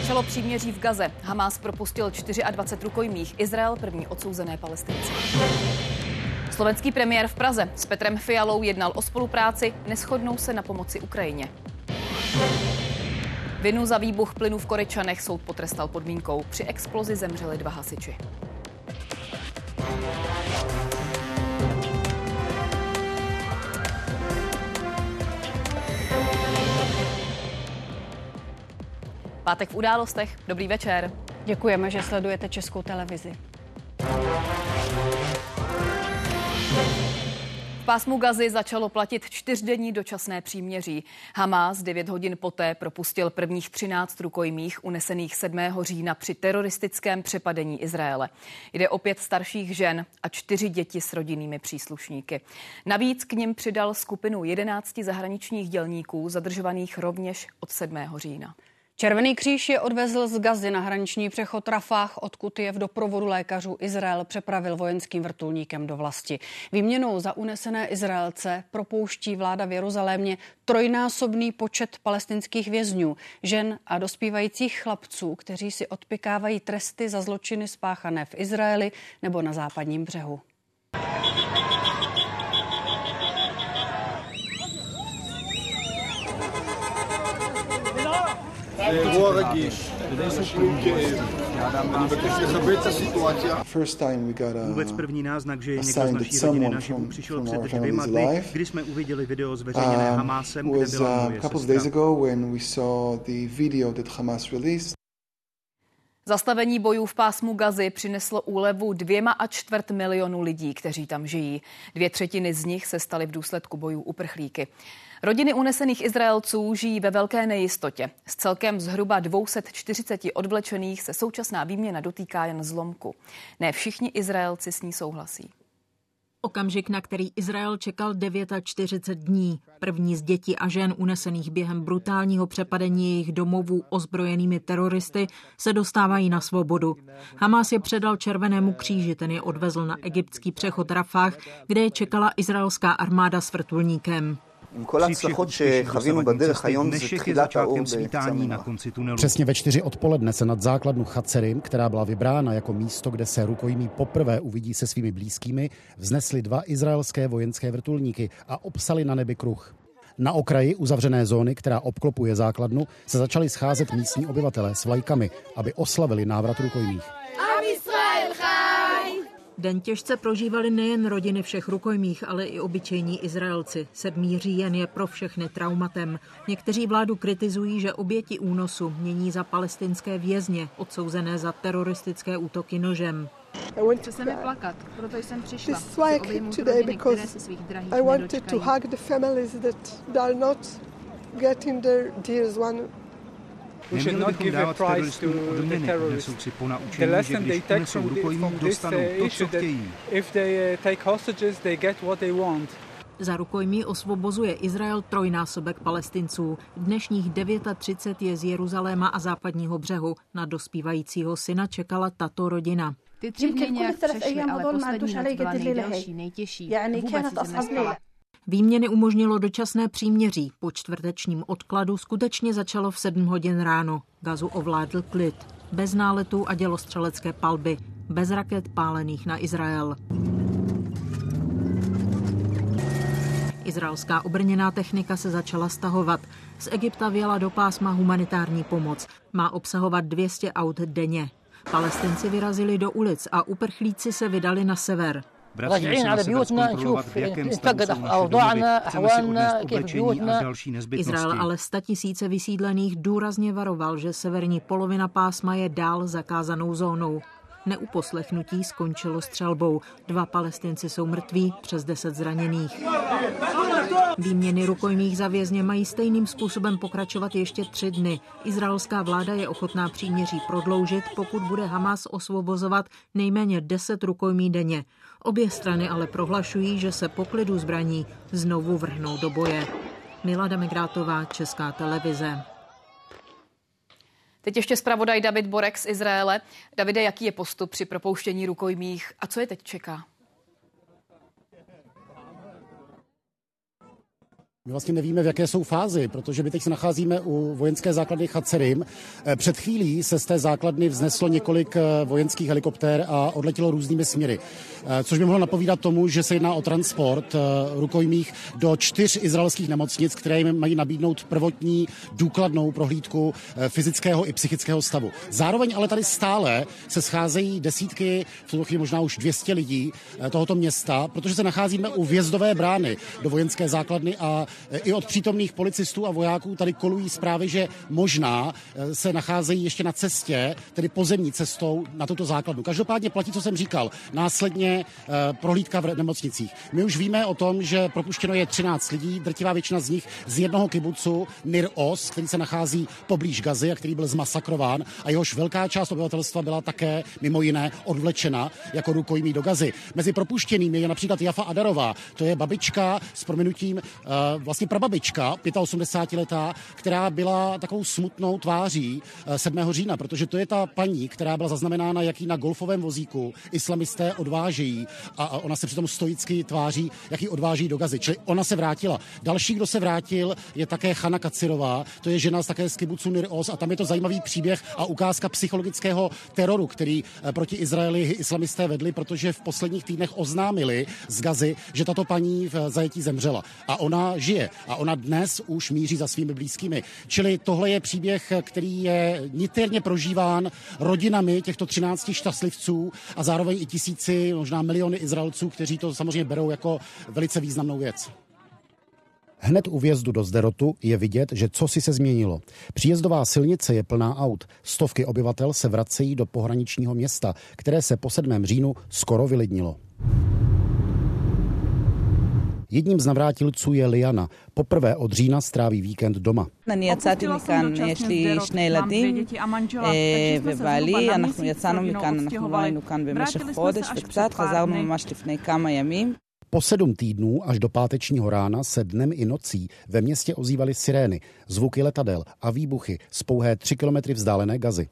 Začalo příměří v Gaze. Hamás propustil 24 rukojmích. Izrael první odsouzené palestince. Slovenský premiér v Praze s Petrem Fialou jednal o spolupráci, neschodnou se na pomoci Ukrajině. Vinu za výbuch plynu v Korečanech soud potrestal podmínkou. Při explozi zemřeli dva hasiči. Pátek v událostech. Dobrý večer. Děkujeme, že sledujete Českou televizi. V pásmu Gazy začalo platit čtyřdenní dočasné příměří. Hamas 9 hodin poté propustil prvních 13 rukojmích unesených 7. října při teroristickém přepadení Izraele. Jde o pět starších žen a čtyři děti s rodinnými příslušníky. Navíc k nim přidal skupinu 11 zahraničních dělníků zadržovaných rovněž od 7. října. Červený kříž je odvezl z Gazy na hraniční přechod Rafah, odkud je v doprovodu lékařů Izrael přepravil vojenským vrtulníkem do vlasti. Výměnou za unesené Izraelce propouští vláda v Jeruzalémě trojnásobný počet palestinských vězňů, žen a dospívajících chlapců, kteří si odpikávají tresty za zločiny spáchané v Izraeli nebo na západním břehu. זה אירוע רגיש, אנשים עם כאב, אני מבקש לכבד את הסיטואציה. Vůbec první náznak, že je někdo z naší rodiny naživu přišel před dvěma dny, kdy jsme uviděli video zveřejněné Hamásem, kde byla moje sestra. Zastavení bojů v pásmu Gazy přineslo úlevu dvěma a čtvrt milionu lidí, kteří tam žijí. Dvě třetiny z nich se staly v důsledku bojů uprchlíky. Rodiny unesených Izraelců žijí ve velké nejistotě. S celkem zhruba 240 odvlečených se současná výměna dotýká jen zlomku. Ne všichni Izraelci s ní souhlasí. Okamžik, na který Izrael čekal 49 dní. První z dětí a žen unesených během brutálního přepadení jejich domovů ozbrojenými teroristy se dostávají na svobodu. Hamas je předal Červenému kříži, ten je odvezl na egyptský přechod Rafah, kde je čekala izraelská armáda s vrtulníkem. Přesně ve čtyři odpoledne se nad základnu Chacerim, která byla vybrána jako místo, kde se rukojmí poprvé uvidí se svými blízkými, vznesly dva izraelské vojenské vrtulníky a obsali na nebi kruh. Na okraji uzavřené zóny, která obklopuje základnu, se začali scházet místní obyvatelé s vlajkami, aby oslavili návrat rukojmích. Den těžce prožívali nejen rodiny všech rukojmích, ale i obyčejní Izraelci. Sedmý říjen je pro všechny traumatem. Někteří vládu kritizují, že oběti únosu mění za palestinské vězně, odsouzené za teroristické útoky nožem. Chce se mi plakat, proto jsem přišla. Chci obejmout rodiny, které si svých drahých nedočkají. Neměli bychom dávat teroristům odměny, odnesou si po naučení, že když unesou rukojmí, dostanou to, co chtějí. Za rukojmí osvobozuje Izrael trojnásobek palestinců. Dnešních 39 je z Jeruzaléma a západního břehu. Na dospívajícího syna čekala tato rodina. Ty tři dny nějak přešly, ale poslední noc byla nejdelší, nejtěžší. Vůbec si nespala. Výměny umožnilo dočasné příměří. Po čtvrtečním odkladu skutečně začalo v 7 hodin ráno. Gazu ovládl klid. Bez náletů a dělostřelecké palby. Bez raket pálených na Izrael. Izraelská obrněná technika se začala stahovat. Z Egypta věla do pásma humanitární pomoc. Má obsahovat 200 aut denně. Palestinci vyrazili do ulic a uprchlíci se vydali na sever. راجعين على بيوتنا نشوف انتقد اوضاعنا احوالنا كيف بيوتنا Izrael ale tisíce vysídlených důrazně varoval, že severní polovina pásma je dál zakázanou zónou. Neuposlechnutí skončilo střelbou. Dva palestinci jsou mrtví, přes deset zraněných. Výměny rukojmích za vězně mají stejným způsobem pokračovat ještě tři dny. Izraelská vláda je ochotná příměří prodloužit, pokud bude Hamas osvobozovat nejméně deset rukojmí denně. Obě strany ale prohlašují, že se po klidu zbraní znovu vrhnou do boje. Milada Migrátová, Česká televize. Teď ještě zpravodaj David Borek z Izraele. Davide, jaký je postup při propouštění rukojmích a co je teď čeká? My vlastně nevíme, v jaké jsou fázi, protože my teď se nacházíme u vojenské základny Chacerim. Eh, před chvílí se z té základny vzneslo několik eh, vojenských helikoptér a odletělo různými směry, eh, což by mohlo napovídat tomu, že se jedná o transport rukojmích do čtyř izraelských nemocnic, které jim mají nabídnout prvotní důkladnou prohlídku fyzického i psychického stavu. Zároveň ale tady stále se scházejí desítky, v tuto chvíli možná už 200 lidí tohoto města, protože se nacházíme u vjezdové brány do vojenské základny a i od přítomných policistů a vojáků tady kolují zprávy, že možná eh, se nacházejí ještě na cestě, tedy pozemní cestou na tuto základnu. Každopádně platí, co jsem říkal, následně eh, prohlídka v nemocnicích. My už víme o tom, že propuštěno je 13 lidí, drtivá většina z nich z jednoho kibucu Nir Os, který se nachází poblíž Gazy a který byl zmasakrován a jehož velká část obyvatelstva byla také mimo jiné odvlečena jako rukojmí do Gazy. Mezi propuštěnými je například Jafa Adarová, to je babička s prominutím vlastně prababička, 85-letá, která byla takovou smutnou tváří 7. Eh, října, protože to je ta paní, která byla zaznamenána, jaký na golfovém vozíku islamisté odvážejí a ona se přitom stoicky tváří, jaký odváží do Gazy. Čili ona se vrátila. Další, kdo se vrátil, je také Chana Kacirová, to je žena z také z kibucu Nir Oz a tam je to zajímavý příběh a ukázka psychologického teroru, který eh, proti Izraeli islamisté vedli, protože v posledních týdnech oznámili z Gazy, že tato paní v zajetí zemřela. A ona žije a ona dnes už míří za svými blízkými. Čili tohle je příběh, který je niterně prožíván rodinami těchto 13 šťastlivců a zároveň i tisíci, možná miliony Izraelců, kteří to samozřejmě berou jako velice významnou věc. Hned u vjezdu do Zderotu je vidět, že co si se změnilo. Příjezdová silnice je plná aut. Stovky obyvatel se vracejí do pohraničního města, které se po 7. říjnu skoro vylidnilo. Jedním z navrátilců je Liana. Poprvé od října stráví víkend doma. Po sedm týdnů až do pátečního rána se dnem i nocí ve městě ozývaly sirény, zvuky letadel a výbuchy z pouhé tři kilometry vzdálené gazy.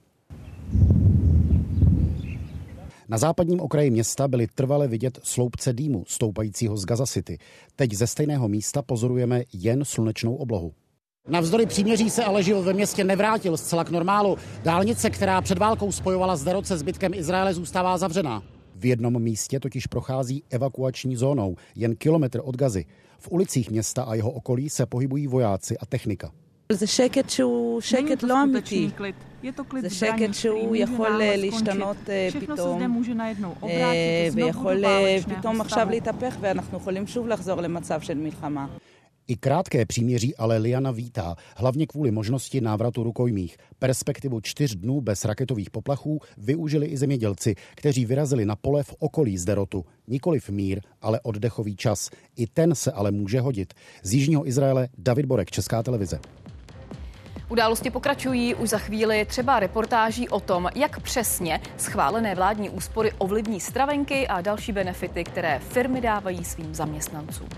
Na západním okraji města byly trvale vidět sloupce dýmu stoupajícího z Gaza City. Teď ze stejného místa pozorujeme jen slunečnou oblohu. Navzdory příměří se ale život ve městě nevrátil zcela k normálu. Dálnice, která před válkou spojovala Zderot se zbytkem Izraele, zůstává zavřená. V jednom místě totiž prochází evakuační zónou, jen kilometr od Gazy. V ulicích města a jeho okolí se pohybují vojáci a technika. זה שקט שהוא שקט לא אמיתי. זה שקט שהוא יכול להשתנות פתאום, ויכול פתאום עכשיו להתהפך, ואנחנו יכולים שוב לחזור למצב של מלחמה. I krátké příměří ale Liana vítá, hlavně kvůli možnosti návratu rukojmích. Perspektivu čtyř dnů bez raketových poplachů využili i zemědělci, kteří vyrazili na pole v okolí Zderotu. Nikoliv mír, ale oddechový čas. I ten se ale může hodit. Z Jižního Izraele David Borek, Česká televize. Události pokračují už za chvíli třeba reportáží o tom, jak přesně schválené vládní úspory ovlivní stravenky a další benefity, které firmy dávají svým zaměstnancům.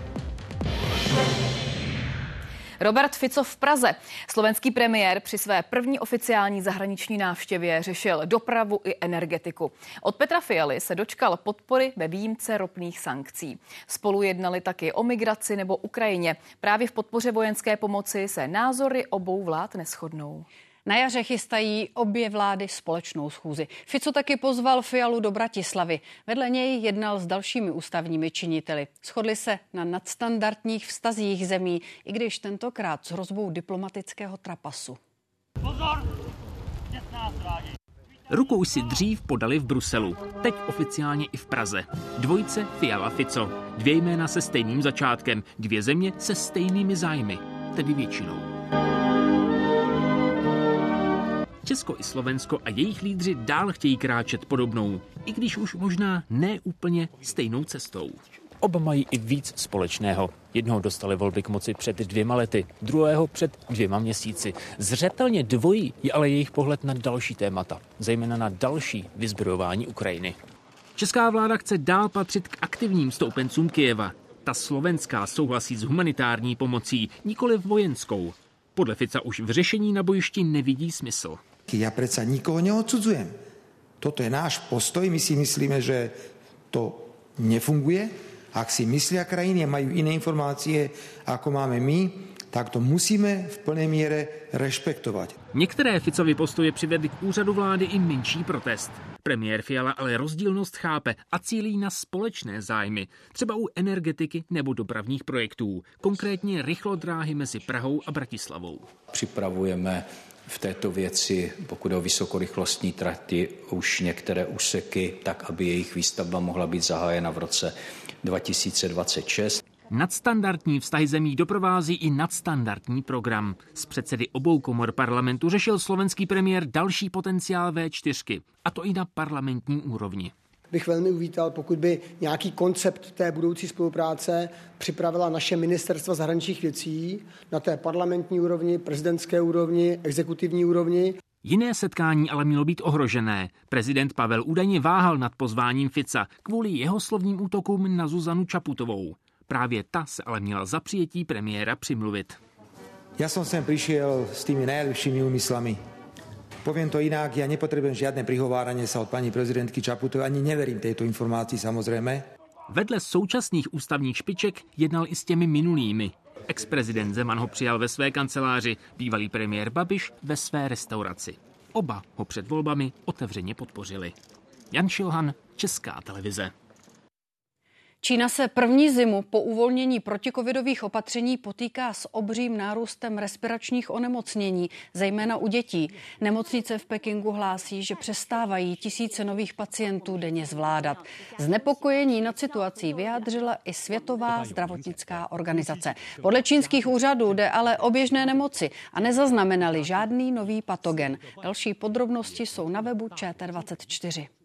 Robert Fico v Praze. Slovenský premiér při své první oficiální zahraniční návštěvě řešil dopravu i energetiku. Od Petra Fialy se dočkal podpory ve výjimce ropných sankcí. Spolu jednali taky o migraci nebo Ukrajině. Právě v podpoře vojenské pomoci se názory obou vlád neschodnou. Na jaře chystají obě vlády společnou schůzi. Fico taky pozval Fialu do Bratislavy. Vedle něj jednal s dalšími ústavními činiteli. Shodli se na nadstandardních vztazích zemí, i když tentokrát s hrozbou diplomatického trapasu. Pozor! Rukou si dřív podali v Bruselu, teď oficiálně i v Praze. Dvojice Fiala Fico. Dvě jména se stejným začátkem, dvě země se stejnými zájmy, tedy většinou. Česko i Slovensko a jejich lídři dál chtějí kráčet podobnou, i když už možná ne úplně stejnou cestou. Oba mají i víc společného. Jednoho dostali volby k moci před dvěma lety, druhého před dvěma měsíci. Zřetelně dvojí je ale jejich pohled na další témata, zejména na další vyzbrojování Ukrajiny. Česká vláda chce dál patřit k aktivním stoupencům Kijeva. Ta slovenská souhlasí s humanitární pomocí, nikoli vojenskou. Podle Fica už v řešení na bojišti nevidí smysl. Ja predsa nikoho neodsudzujem. Toto je náš postoj. My si myslíme, že to nefunguje Ak si myslia krajiny a majú iné informácie, ako máme my, tak to musíme v plné míře respektovat. Některé Ficovy postoje přivedly k úřadu vlády i menší protest. Premiér Fiala ale rozdílnost chápe a cílí na společné zájmy, třeba u energetiky nebo dopravních projektů, konkrétně rychlodráhy mezi Prahou a Bratislavou. Připravujeme v této věci, pokud o vysokorychlostní trati, už některé úseky, tak aby jejich výstavba mohla být zahájena v roce 2026. Nadstandardní vztahy zemí doprovází i nadstandardní program. Z předsedy obou komor parlamentu řešil slovenský premiér další potenciál V4, a to i na parlamentní úrovni bych velmi uvítal, pokud by nějaký koncept té budoucí spolupráce připravila naše ministerstva zahraničních věcí na té parlamentní úrovni, prezidentské úrovni, exekutivní úrovni. Jiné setkání ale mělo být ohrožené. Prezident Pavel údajně váhal nad pozváním Fica kvůli jeho slovním útokům na Zuzanu Čaputovou. Právě ta se ale měla za přijetí premiéra přimluvit. Já jsem sem přišel s těmi nejlepšími úmyslami. Poviem to inak, ja nepotrebujem žiadne prihováranie sa od pani prezidentky Čaputovej, ani neverím tejto informácii samozrejme. Vedle současných ústavních špiček jednal i s těmi minulými. Ex-prezident Zeman ho přijal ve své kanceláři, bývalý premiér Babiš ve své restauraci. Oba ho před volbami otevřeně podpořili. Jan Šilhan, Česká televize. Čína se první zimu po uvolnění protikovidových opatření potýká s obřím nárůstem respiračních onemocnění, zejména u dětí. Nemocnice v Pekingu hlásí, že přestávají tisíce nových pacientů denně zvládat. Znepokojení nad situací vyjádřila i Světová zdravotnická organizace. Podle čínských úřadů jde ale o běžné nemoci a nezaznamenali žádný nový patogen. Další podrobnosti jsou na webu ČT24.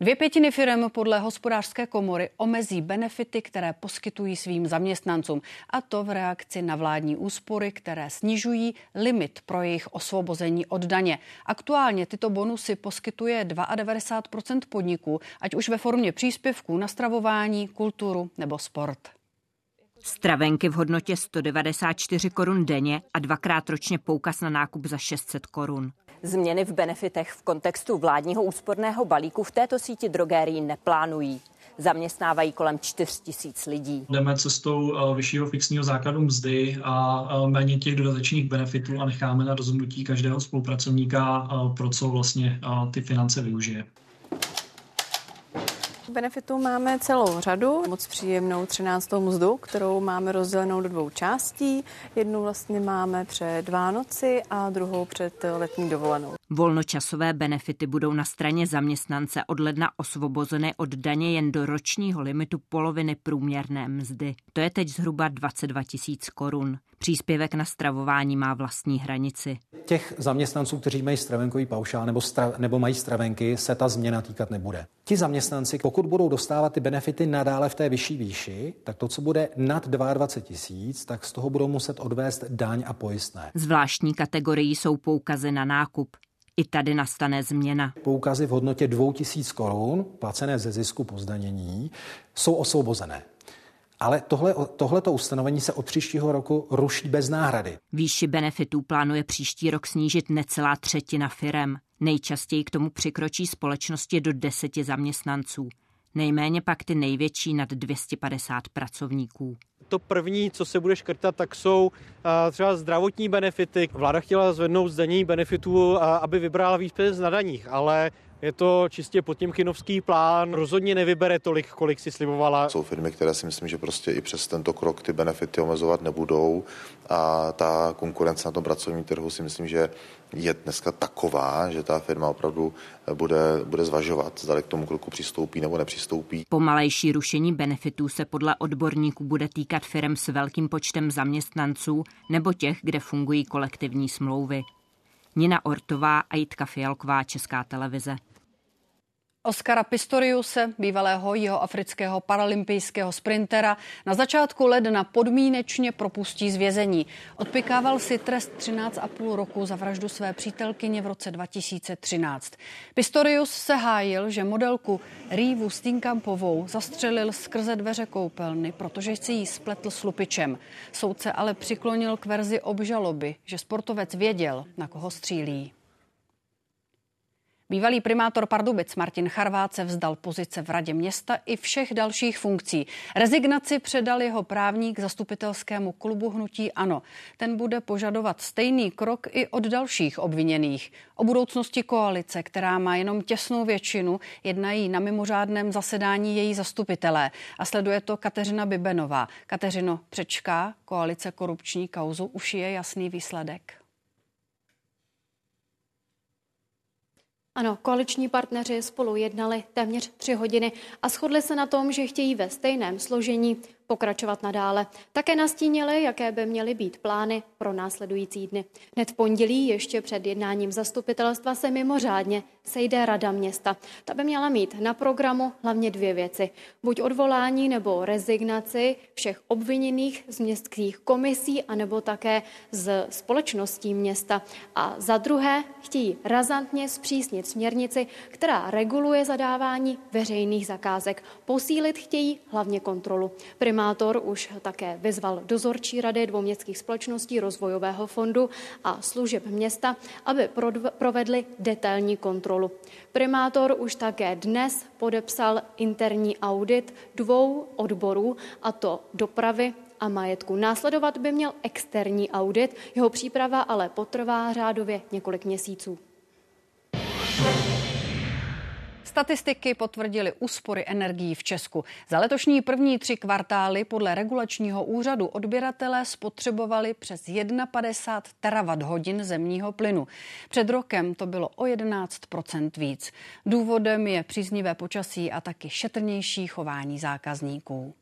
Dvě pětiny firm podle hospodářské komory omezí benefity, které poskytují svým zaměstnancům, a to v reakci na vládní úspory, které snižují limit pro jejich osvobození od daně. Aktuálně tyto bonusy poskytuje 92% podniků, ať už ve formě příspěvků na stravování, kulturu nebo sport. Stravenky v hodnotě 194 korun denně a dvakrát ročně poukaz na nákup za 600 korun. Změny v benefitech v kontextu vládního úsporného balíku v této síti drogérií neplánují. Zaměstnávají kolem 4 tisíc lidí. Jdeme cestou eh, vyššího fixního základu mzdy a eh, méně těch dodatečných benefitů a necháme na rozhodnutí každého spolupracovníka, eh, pro co vlastně ty finance využije. Benefitů máme celou řadu. Moc příjemnou 13. mzdu, kterou máme rozdělenou do dvou částí. Jednu vlastně máme před Vánoci a druhou před letní dovolenou. Volnočasové benefity budou na straně zaměstnance od ledna osvobozeny od daně jen do ročního limitu poloviny průměrné mzdy. To je teď zhruba 22 tisíc korun. Příspěvek na stravování má vlastní hranici. Těch zaměstnanců, kteří mají stravenkový paušál nebo, stra, nebo mají stravenky, se ta změna týkat nebude. Ti zaměstnanci, pokud budou dostávat ty benefity nadále v té vyšší výši, tak to, co bude nad 22 tisíc, tak z toho budou muset odvést daň a pojistné. Zvláštní kategorií jsou poukazy na nákup. I tady nastane změna. Poukazy v hodnotě 2000 korun, placené ze zisku po zdanění, jsou osvobozené. Ale tohle, tohleto ustanovení se od příštího roku ruší bez náhrady. Výši benefitů plánuje příští rok snížit necelá třetina firem. Nejčastěji k tomu přikročí společnosti do deseti zaměstnanců. Nejméně pak ty největší nad 250 pracovníků. To první, co se bude škrtat, tak jsou třeba zdravotní benefity. Vláda chtěla zvednout zdanění benefitů, aby vybrala víc peněz na daních, ale je to čistě potěmkinovský plán, rozhodně nevybere tolik, kolik si slibovala. Jsou firmy, které si myslím, že prostě i přes tento krok ty benefity omezovat nebudou a ta konkurence na tom pracovním trhu si myslím, že je dneska taková, že ta firma opravdu bude, bude zvažovat, zda k tomu kroku přistoupí nebo nepřistoupí. Pomalejší rušení benefitů se podle odborníků bude týkat firm s velkým počtem zaměstnanců nebo těch, kde fungují kolektivní smlouvy. Nina Ortová a Jitka Fialková, Česká televize. Oskara Pistoriuse, bývalého jihoafrického paralympijského sprintera, na začátku ledna podmínečně propustí z vězení. Odpikával si trest 13,5 roku za vraždu své přítelkyně v roce 2013. Pistorius se hájil, že modelku Rývu Stínkampovou zastřelil skrze dveře koupelny, protože si jí spletl s lupičem. Soudce ale přiklonil k verzi obžaloby, že sportovec věděl, na koho střílí. Bývalý primátor Pardubic Martin Charvát se vzdal pozice v radě města i všech dalších funkcí. Rezignaci předal jeho právník zastupitelskému klubu Hnutí Ano. Ten bude požadovat stejný krok i od dalších obviněných. O budoucnosti koalice, která má jenom těsnou většinu, jednají na mimořádném zasedání její zastupitelé. A sleduje to Kateřina Bibenová. Kateřino, přečká koalice korupční kauzu, už je jasný výsledek. Ano, koaliční partneři spolu jednali téměř tři hodiny a shodli se na tom, že chtějí ve stejném složení pokračovat nadále. Také nastínili, jaké by měly být plány pro následující dny. Hned v pondělí, ještě před jednáním zastupitelstva, se mimořádně sejde Rada města. Ta by měla mít na programu hlavně dvě věci. Buď odvolání nebo rezignaci všech obviněných z městských komisí, anebo také z společností města. A za druhé chtějí razantně zpřísnit směrnici, která reguluje zadávání veřejných zakázek. Posílit chtějí hlavně kontrolu. Prim primátor už také vyzval dozorčí rady dvou městských společností rozvojového fondu a služeb města, aby provedli detailní kontrolu. Primátor už také dnes podepsal interní audit dvou odborů, a to dopravy a majetku. Následovat by měl externí audit, jeho příprava ale potrvá řádově několik měsíců. Statistiky potvrdily úspory energií v Česku. Za letošní první tři kvartály podle regulačního úřadu odběratelé spotřebovali přes 51 terawatt hodin zemního plynu. Před rokem to bylo o 11% víc. Důvodem je příznivé počasí a taky šetrnější chování zákazníků.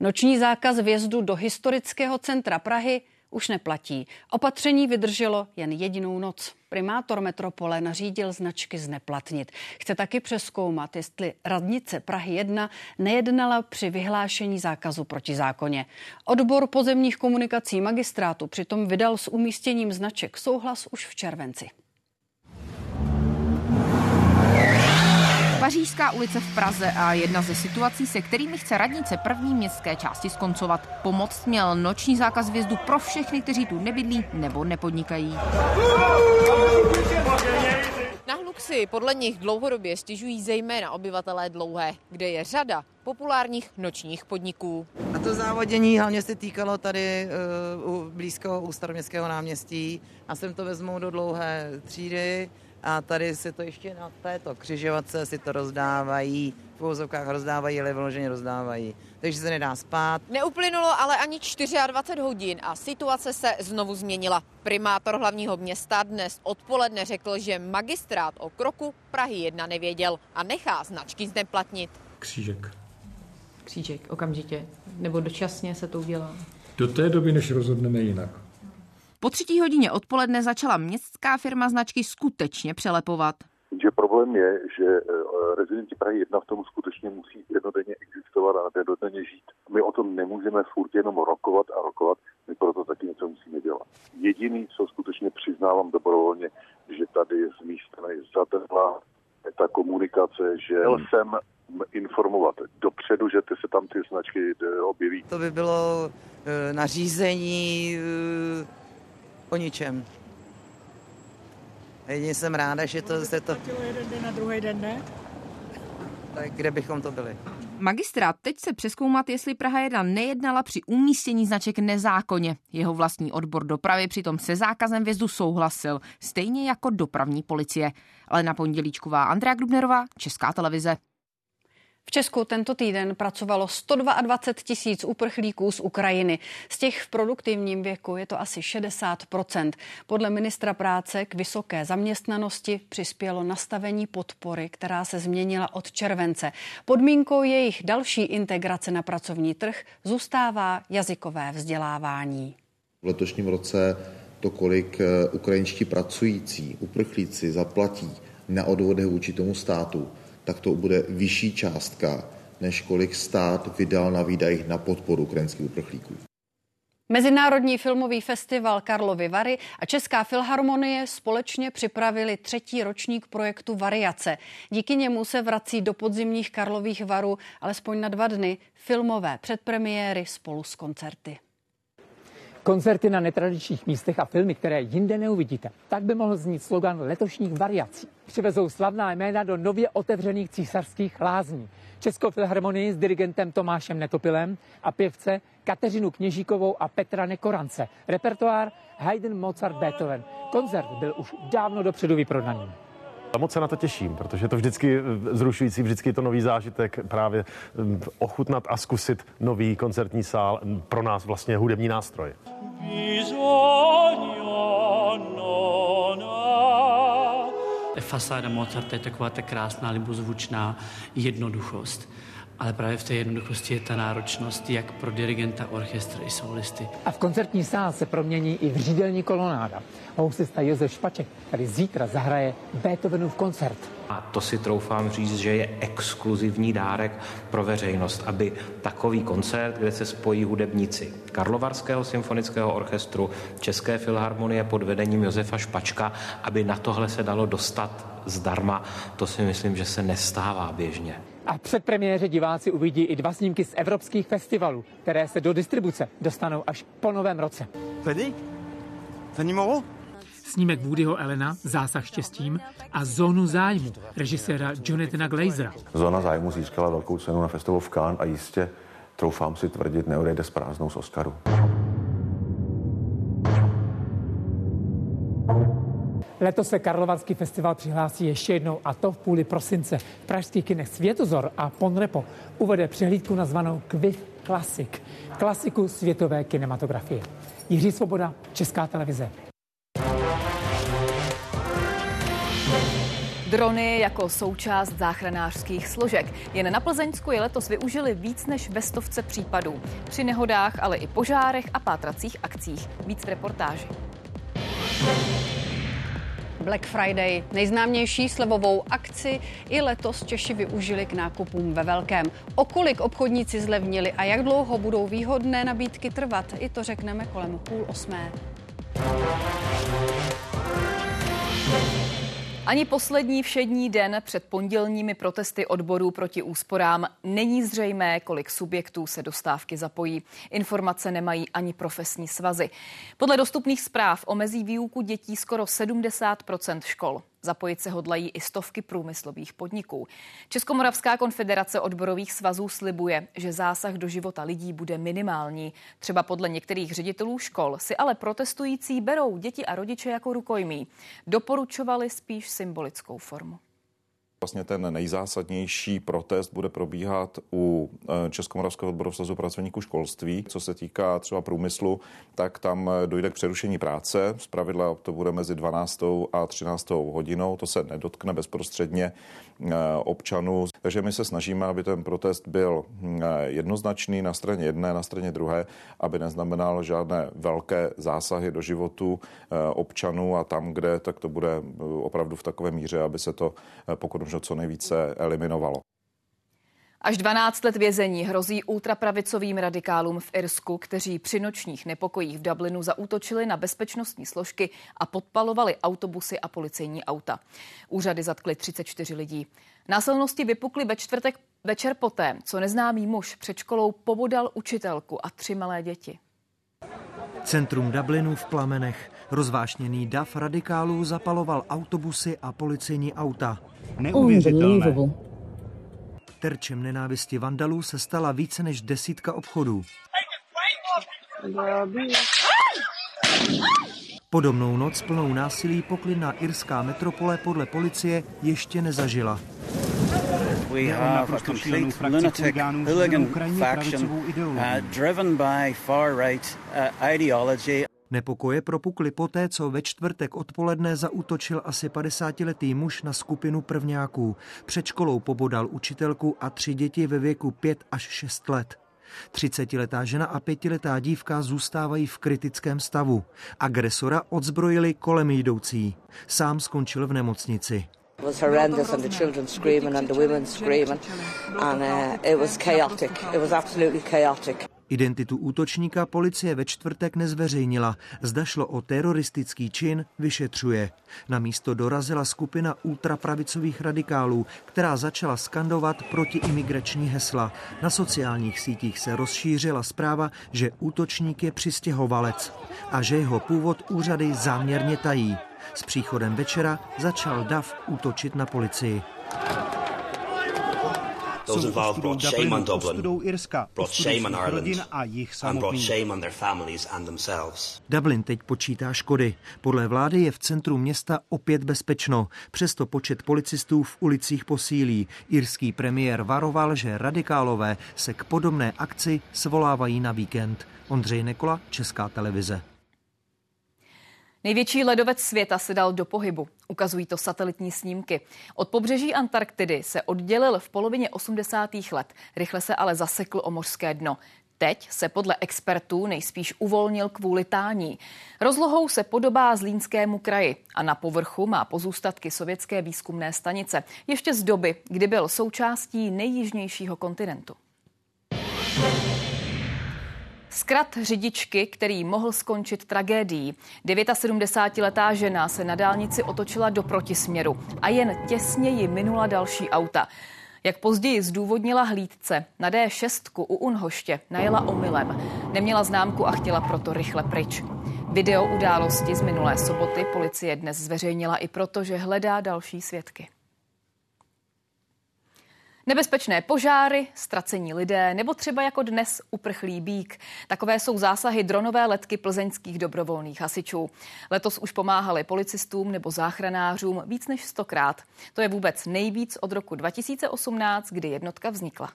Noční zákaz vjezdu do historického centra Prahy už neplatí. Opatření vydrželo jen jedinou noc. Primátor metropole nařídil značky zneplatnit. Chce taky přeskoumat, jestli radnice Prahy 1 nejednala při vyhlášení zákazu proti zákoně. Odbor pozemních komunikací magistrátu přitom vydal s umístěním značek souhlas už v červenci. Pařížská ulice v Praze a jedna ze situací, se kterými chce radnice první městské části skoncovat. Pomoc měl noční zákaz vjezdu pro všechny, kteří tu nebydlí nebo nepodnikají. Na hluk si podle nich dlouhodobě stěžují zejména obyvatelé Dlouhé, kde je řada populárních nočních podniků. A to závodění hlavně se týkalo tady uh, u blízko u staroměstského náměstí a sem to vezmou do dlouhé třídy a tady si to ještě na této křižovatce si to rozdávají, v úzovkách rozdávají, ale vyloženě rozdávají. Takže se nedá spát. Neuplynulo ale ani 24 hodin a situace se znovu změnila. Primátor hlavního města dnes odpoledne řekl, že magistrát o kroku Prahy 1 nevěděl a nechá značky zneplatnit. Křížek. Křížek, okamžitě. Nebo dočasně se to udělá? Do té doby, než rozhodneme jinak. Po třetí hodině odpoledne začala městská firma značky skutečně přelepovat. Že problém je, že eh, rezidenti Prahy 1 v tom skutečně musí jednodenně existovat a jednodenně žít. My o tom nemůžeme furt jenom rokovat a rokovat, my proto taky něco musíme dělat. Jediný, co skutečně přiznávám dobrovolně, že tady z mé strany zatrhla ta komunikace, že jsem informovat dopředu, že ty se tam ty značky eh, objeví. To by bylo e, nařízení e, o ničem. Jedině jsem ráda, že to se to... jeden den na druhý den, ne? Tak kde bychom to byli? Magistrát teď se přeskoumat, jestli Praha 1 nejednala při umístění značek nezákonně. Jeho vlastní odbor dopravy přitom se zákazem vjezdu souhlasil, stejně jako dopravní policie. Ale na pondělíčková Andrea Grubnerová, Česká televize. V Česku tento týden pracovalo 122 tisíc uprchlíků z Ukrajiny. Z těch v produktivním věku je to asi 60% Podle ministra práce k vysoké zaměstnanosti přispělo nastavení podpory, která se změnila od července. Podmínkou jejich další integrace na pracovní trh zůstává jazykové vzdělávání. V letošním roce to, kolik eh, ukrajinští pracující uprchlíci zaplatí na odvodech vůči tomu státu, tak to bude vyšší částka, než kolik stát vydal na výdajích na podporu ukrajinských uprchlíků. Mezinárodní filmový festival Karlovy Vary a Česká filharmonie společně připravili třetí ročník projektu Variace. Díky němu se vrací do podzimních Karlových Varů alespoň na dva dny filmové předpremiéry spolu s koncerty. Koncerty na netradičních místech a filmy, které jinde neuvidíte. Tak by mohl znít slogan letošních variací. Přivezou slavná jména do nově otevřených císařských lázní. Českou filharmonii s dirigentem Tomášem Netopilem a pěvce Kateřinu Kněžíkovou a Petra Nekorance. Repertoár Haydn, Mozart, Beethoven. Koncert byl už dávno dopředu vyprodaný. A moc se na to těším, protože je to vždycky zrušující, vždycky je to nový zážitek, právě hm, ochutnat a zkusit nový koncertní sál, hm, pro nás vlastně hudební nástroj. Fasáda Mozarta je taková ta krásná, libozvučná jednoduchost ale právě v té jednoduchosti je ta náročnost jak pro dirigenta, orchestr i solisty. A v koncertní sál se promění i v řídelní kolonáda. Housista Josef Špaček tady zítra zahraje Beethovenův koncert. A to si troufám říct, že je exkluzivní dárek pro veřejnost, aby takový koncert, kde se spojí hudebníci Karlovarského symfonického orchestru, České filharmonie pod vedením Josefa Špačka, aby na tohle se dalo dostat zdarma, to si myslím, že se nestává běžně. A před premiéře diváci uvidí i dva snímky z evropských festivalů, které se do distribuce dostanou až po novém roce. Tady? Zanimalo? Snímek Woodyho Elena Zásah štěstím a Zónu zájmu režiséra Jonathana Glazera. Zóna zájmu získala velkou cenu na festivalu v Cannes a jistě, troufám si tvrdit, neodejde s prázdnou z Oscaru. Letos se Karlovarský festival přihlásí ještě jednou a to v půli prosince. V pražských kinech Světozor a Ponrepo uvede přehlídku nazvanou Quiz Classic, klasiku světové kinematografie. Jiří Svoboda, Česká televize. Drony jako součást záchranářských složek. Jen na Plzeňsku je letos využili víc než ve stovce případů. Při nehodách, ale i požárech a pátracích akcích. Víc v reportáži. Black Friday, nejznámější slevovou akci, i letos Češi využili k nákupům ve velkém. O kolik obchodníci zlevnili a jak dlouho budou výhodné nabídky trvat, i to řekneme kolem půl osmé. Ani poslední všední den před pondělními protesty odborů proti úsporám není zřejmé, kolik subjektů se do stávky zapojí. Informace nemají ani profesní svazy. Podle dostupných zpráv omezí výuku dětí skoro 70% škol. Zapojit se hodlají i stovky průmyslových podniků. Českomoravská konfederace odborových svazů slibuje, že zásah do života lidí bude minimální. Třeba podle některých ředitelů škol si ale protestující berou děti a rodiče jako rukojmí. Doporučovali spíš symbolickou formu. Vlastně ten nejzásadnější protest bude probíhat u eh, Českomoravského odboru svazu pracovníků školství. Co se týká třeba průmyslu, tak tam eh, dojde k přerušení práce. Z pravidla to bude mezi 12. a 13. hodinou. To se nedotkne bezprostředně eh, občanů. Takže my se snažíme, aby ten protest byl jednoznačný na straně jedné, na straně druhé, aby neznamenal žádné velké zásahy do životu občanů a tam, kde, tak to bude opravdu v takové míře, aby se to pokud možno co nejvíce eliminovalo. Až 12 let vězení hrozí ultrapravicovým radikálům v Irsku, kteří při nočních nepokojích v Dublinu zaútočili na bezpečnostní složky a podpalovali autobusy a policejní auta. Úřady zatkly 34 lidí. Násilnosti vypukly ve čtvrtek večer poté, co neznámý muž před školou pobodal učitelku a tři malé děti. Centrum Dublinu v plamenech. Rozvášněný dav radikálů zapaloval autobusy a policejní auta. Neuvěřitelné. Terčem nenávisti vandalů se stala více než desítka obchodů. Podobnou noc plnou násilí poklidná irská metropole podle policie ještě nezažila. We have a complete lunatic hooligan faction uh, driven by far-right uh, ideology. Nepokoje propukly poté, co ve čtvrtek odpoledne zautočil asi 50-letý muž na skupinu prvňáků. Před školou pobodal učitelku a tři děti ve věku 5 až 6 let. 30-letá žena a pětiletá dívka zůstávají v kritickém stavu. Agresora odzbrojili kolem jdoucí. Sám skončil v nemocnici. It was uh, chaotic. It was absolutely chaotic. Identitu útočníka policie ve čtvrtek nezveřejnila. Zda šlo o teroristický čin, vyšetřuje. Na místo dorazila skupina ultrapravicových radikálů, která začala skandovat protiimigrační hesla. Na sociálních sítích se rozšířila zpráva, že útočník je přistěhovalec a že jeho původ úřady záměrně tají. S příchodem večera začal DAF útočit na policii. Those involved brought shame on Dublin, brought shame on Ireland, and brought shame on their families and themselves. Dublin teď počítá škody. Podle vlády je v centru města opět bezpečno. Přesto počet policistů v ulicích posílí. Irský premiér varoval, že radikálové se k podobné akci svolávají na víkend. Ondřej Nekola, Česká televize. Největší ledovec světa se dal do pohybu. Ukazují to satelitní snímky. Od pobřeží Antarktidy se oddělil v polovině 80. let. Rychle se ale zasekl o mořské dno. Teď se podle expertů nejspíš uvolnil kvůli tání. Rozlohou se podobá Zlínskému kraji a na povrchu má pozůstatky sovětské výzkumné stanice, ještě z doby, kdy byl součástí nejjižnějšího kontinentu. Zkrat řidičky, který mohl skončit tragédií. 79-letá žena se na dálnici otočila do protisměru a jen těsně ji minula další auta. Jak později zdůvodnila hlídce, na D6 u Unhoště najela omylem. Neměla známku a chtěla proto rychle pryč. Video události z minulé soboty policie dnes zveřejnila i proto, že hledá další svědky. Nebezpečné požáry, ztracení lidé nebo třeba jako dnes uprchlý bík. Takové jsou zásahy dronové letky plzeňských dobrovolných hasičů. Letos už pomáhali policistům nebo záchranářům víc než stokrát. To je vůbec nejvíc od roku 2018, kdy jednotka vznikla.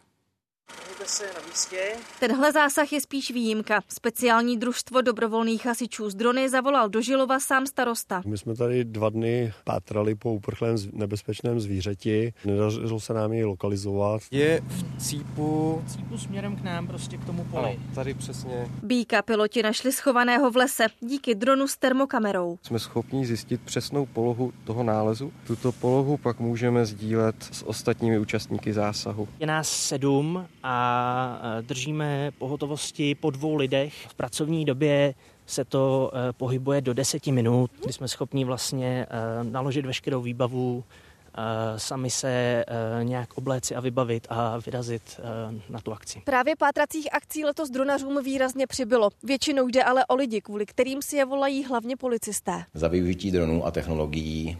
Tenhle zásah je spíš výjimka. Speciální družstvo dobrovolných hasičů z drony zavolal do Žilova sám starosta. My jsme tady dva dny pátrali po uprchlém nebezpečném zvířeti. Nedařilo se nám jej lokalizovat. Je v cípu. Cípu směrem k nám, prostě k tomu poli. Ano, tady přesně. Býka piloti našli schovaného v lese díky dronu s termokamerou. Jsme schopni zjistit přesnou polohu toho nálezu. Tuto polohu pak můžeme sdílet s ostatními účastníky zásahu. Je nás sedm a držíme pohotovosti po dvou lidech. V pracovní době se to e, pohybuje do deseti minut, kdy jsme schopni vlastně e, naložit veškerou výbavu, e, sami se nějak obléci a vybavit a vyrazit na tu akci. Právě pátracích akcí letos dronařům výrazně přibylo. Většinou jde ale o lidi, kvůli kterým si je volají hlavně policisté. Za využití dronů a technologií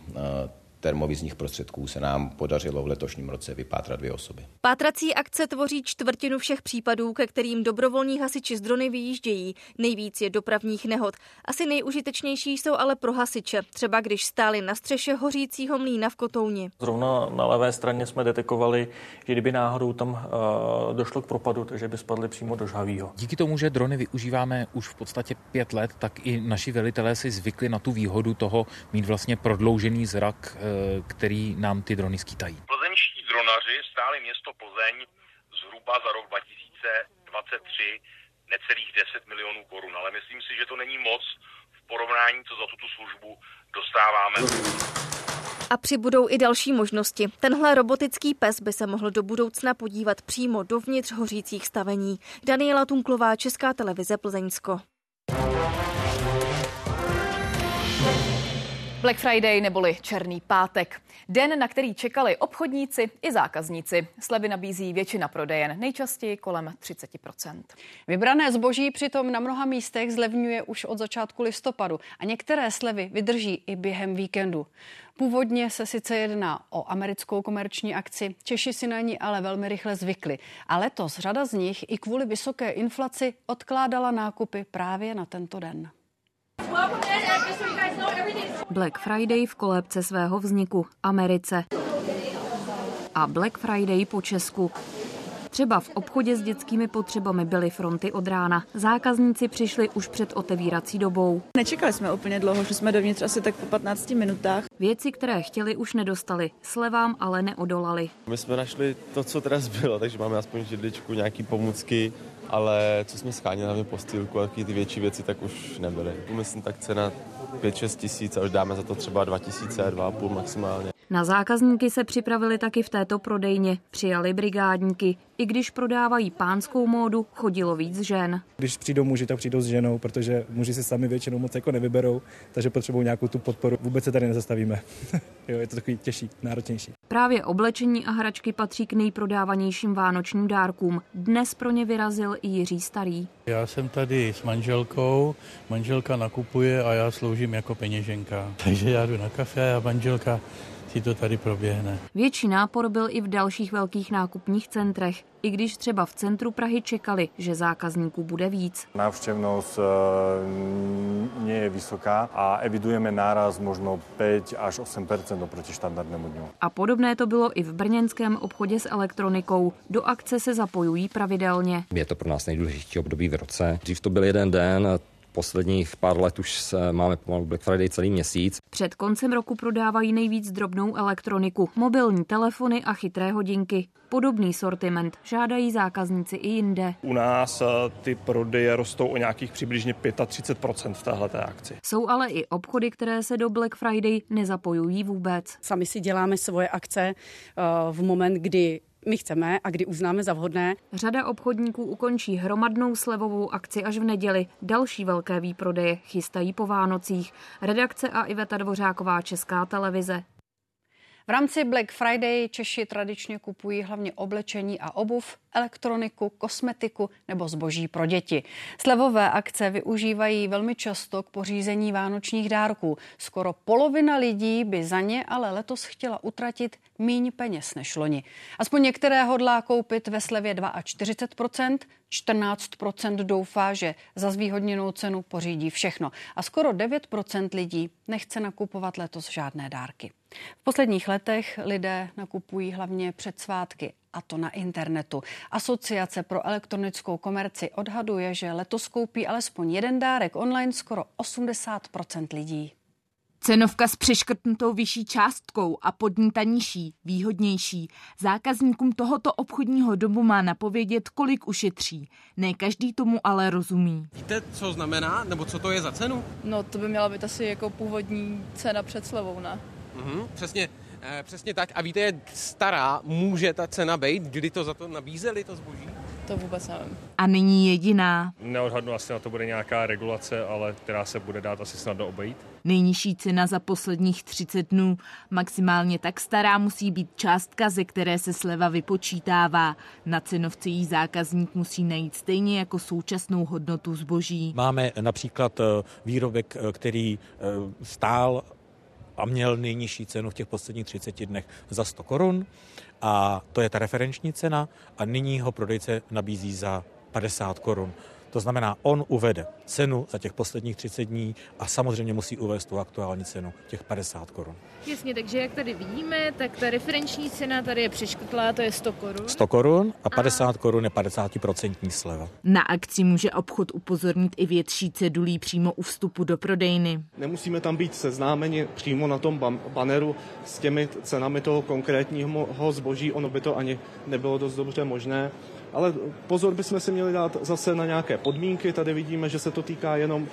termovizních prostředků se nám podařilo v letošním roce vypátrat dvě osoby. Pátrací akce tvoří čtvrtinu všech případů, ke kterým dobrovolní hasiči z drony vyjíždějí. Nejvíc je dopravních nehod. Asi nejužitečnější jsou ale pro hasiče, třeba když stáli na střeše hořícího mlína v Kotouni. Zrovna na levé straně jsme detekovali, že kdyby náhodou tam uh, došlo k propadu, takže by spadly přímo do žhavího. Díky tomu, že drony využíváme už v podstatě pět let, tak i naši velitelé si zvykli na tu výhodu toho mít vlastně prodloužený zrak uh, který nám ty drony skýtají. Plzeňští dronaři stáli město Plzeň zhruba za rok 2023 necelých 10 milionů korun, ale myslím si, že to není moc v porovnání, co za tuto službu dostáváme. A přibudou i další možnosti. Tenhle robotický pes by se mohl do budoucna podívat přímo dovnitř hořících stavení. Daniela Tunklová, Česká televize Plzeňsko. Black Friday neboli Černý pátek. Den, na který čekali obchodníci i zákazníci. Slevy nabízí většina prodejen, nejčastěji kolem 30% Vybrané zboží přitom na mnoha místech zlevňuje už od začátku listopadu a některé slevy vydrží i během víkendu. Původně se sice jedná o americkou komerční akci, Češi si na ní ale velmi rychle zvykli. A letos řada z nich i kvůli vysoké inflaci odkládala nákupy právě na tento den. Black Friday v kolébce svého vzniku Americe a Black Friday po Česku. Třeba v obchodě s dětskými potřebami byly fronty od rána. Zákazníci přišli už před otevírací dobou. Nečekali jsme úplně dlouho, že jsme dovnitř asi tak po 15 minutách. Věci, které chtěli, už nedostali. Slevám ale neodolali. My jsme našli to, co teraz zbylo, takže máme aspoň židličku, nějaký pomůcky, ale co jsme schánili, hlavně postýlku a ty větší věci, tak už nebyly. Myslím, tak cena 5-6 tisíc a už dáme za to třeba 2 tisíce, 2,5 maximálně. Na zákazníky se připravili taky v této prodejně. Přijali brigádníky. I když prodávají pánskou módu, chodilo víc žen. Když přijdou muži, tak přijdou s ženou, protože muži si sami většinou moc jako nevyberou, takže potřebují nějakou tu podporu. Vůbec se tady nezastavíme. jo, je to takový těžší, náročnější. Právě oblečení a hračky patří k nejprodávanějším vánočním dárkům. Dnes pro ně vyrazil i Jiří Starý. Já jsem tady s manželkou, manželka nakupuje a já sloužím jako peněženka. Takže já jdu na kafe a manželka si to tady proběhne. Větší nápor byl i v dalších velkých nákupních centrech, i když třeba v centru Prahy čekali, že zákazníků bude víc. Návštěvnost nie je vysoká a evidujeme náraz možno 5 až 8% oproti štandardnému dňu. A podobné to bylo i v brněnském obchodě s elektronikou. Do akce se zapojují pravidelně. Je to pro nás nejdůležitější období v roce. Dřív to byl jeden den, posledních pár let už se máme pomalu Black Friday celý měsíc. Před koncem roku prodávají nejvíc drobnou elektroniku, mobilní telefony a chytré hodinky. Podobný sortiment žádají zákazníci i jinde. U nás eh, ty prodeje rostou o nějakých přibližně 35% v téhle akci. Jsou ale i obchody, které se do Black Friday nezapojují vůbec. Sami si děláme svoje akce eh, v moment, kdy my chceme a kdy uznáme za vhodné. Řada obchodníků ukončí hromadnou slevovou akci až v neděli. Další velké výprodeje chystají po Vánocích. Redakce a Iveta Dvořáková Česká televize. V rámci Black Friday Češi tradičně kupují hlavně oblečení a obuv, elektroniku, kosmetiku nebo zboží pro děti. Slevové akce využívají velmi často k pořízení vánočních dárků. Skoro polovina lidí by za ně ale letos chtěla utratit míň peněz než loni. Aspoň některé hodlá koupit ve slevě 42%, 14% doufá, že za zvýhodněnou cenu pořídí všechno a skoro 9% lidí nechce nakupovat letos žádné dárky. V posledních letech lidé nakupují hlavně před svátky a to na internetu. Asociace pro elektronickou komerci odhaduje, že letos koupí alespoň jeden dárek online skoro 80% lidí. Cenovka s přeškrtnutou vyšší částkou a pod ní ta nižší, výhodnější. Zákazníkům tohoto obchodního domu má napovědět, kolik ušetří. Ne každý tomu ale rozumí. Víte, co znamená, nebo co to je za cenu? No, to by měla být asi jako původní cena před slevou, ne? Mhm, přesně, eh, přesně tak. A víte, jak stará může ta cena být, kdy to za to nabízeli, to zboží? To vůbec nevím. A není jediná. Neodhadnu, asi na to bude nějaká regulace, ale která se bude dát asi snadno obejít. Nejnižší cena za posledních 30 dnů. Maximálně tak stará musí být částka, ze které se sleva vypočítává. Na cenovce jí zákazník musí najít stejně jako současnou hodnotu zboží. Máme například eh, výrobek, eh, který stál a měl nejnižší cenu v těch posledních 30 dnech za 100 korun a to je ta referenční cena a nyní ho prodejce nabízí za 50 korun. To znamená, on uvede cenu za těch posledních 30 dní a samozřejmě musí uvést tu aktuální cenu, těch 50 korun. Jasně, takže jak tady vidíme, tak ta referenční cena tady je přeškrtlá, to je 100 korun. 100 korun a 50 a... korun je 50% sleva. Na akci může obchod upozornit i větší cedulí přímo u vstupu do prodejny. Nemusíme tam být seznámeni přímo na tom baneru s těmi cenami toho konkrétního zboží, ono by to ani nebylo dost dobře možné. Ale pozor bychom si měli dát zase na nějaké podmínky. Tady vidíme, že se to týká jenom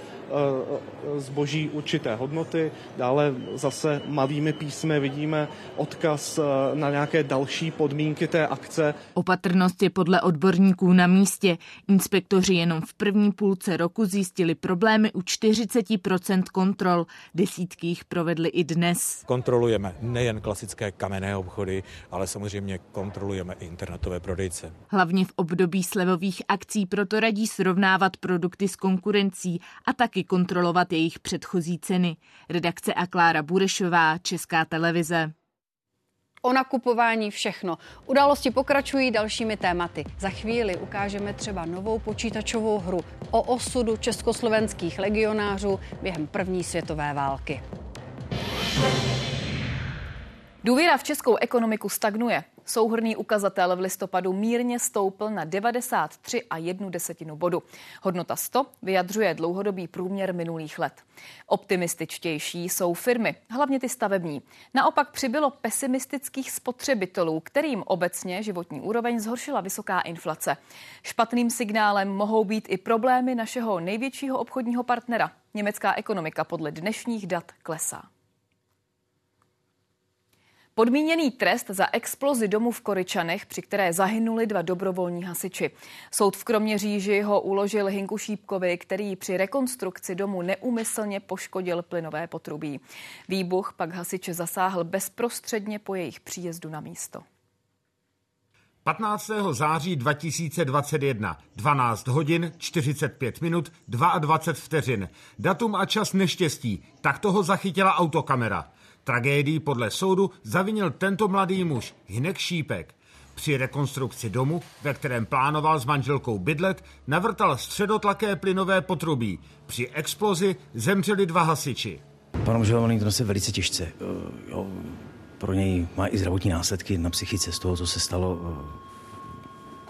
zboží určité hodnoty. Dále zase malými písmy vidíme odkaz eh, na nějaké další podmínky té akce. Opatrnost je podle odborníků na místě. Inspektoři jenom v první půlce roku zjistili problémy u 40% kontrol. Desítky jich provedli i dnes. Kontrolujeme nejen klasické kamenné obchody, ale samozřejmě kontrolujeme i internetové prodejce. Hlavně v období slevových akcí proto radí srovnávat produkty s konkurencí a taky kontrolovat jejich předchozí ceny. Redakce a Klára Burešová, Česká televize. O nakupování všechno. Události pokračují dalšími tématy. Za chvíli ukážeme třeba novou počítačovou hru o osudu československých legionářů během první světové války. Důvěra v českou ekonomiku stagnuje. Souhrný ukazatel v listopadu mírně stoupl na 93 a jednu desetinu bodu. Hodnota 100 vyjadřuje dlouhodobý průměr minulých let. Optimističtější jsou firmy, hlavně ty stavební. Naopak přibylo pesimistických spotřebitelů, kterým obecně životní úroveň zhoršila vysoká inflace. Špatným signálem mohou být i problémy našeho největšího obchodního partnera. Německá ekonomika podle dnešních dat klesá. Podmíněný trest za explozi domu v Koryčanech, při které zahynuli dva dobrovolní hasiči. Soud v Kroměříži ho uložil Hinku Šípkovi, který při rekonstrukci domu neumyslně poškodil plynové potrubí. Výbuch pak hasiče zasáhl bezprostředně po jejich příjezdu na místo. 15. září 2021, 12 hodin, 45 minut, 22 vteřin. Datum a čas neštěstí, tak toho zachytila autokamera. Tragédii podle soudu zavinil tento mladý muž, Hinek Šípek. Při rekonstrukci domu, ve kterém plánoval s manželkou bydlet, navrtal středotlaké plynové potrubí. Při explozi zemřeli dva hasiči. Pan obžalovaný to se velice těžce. Eh, jo, pro něj má i zdravotní následky na psychice z toho, co se stalo.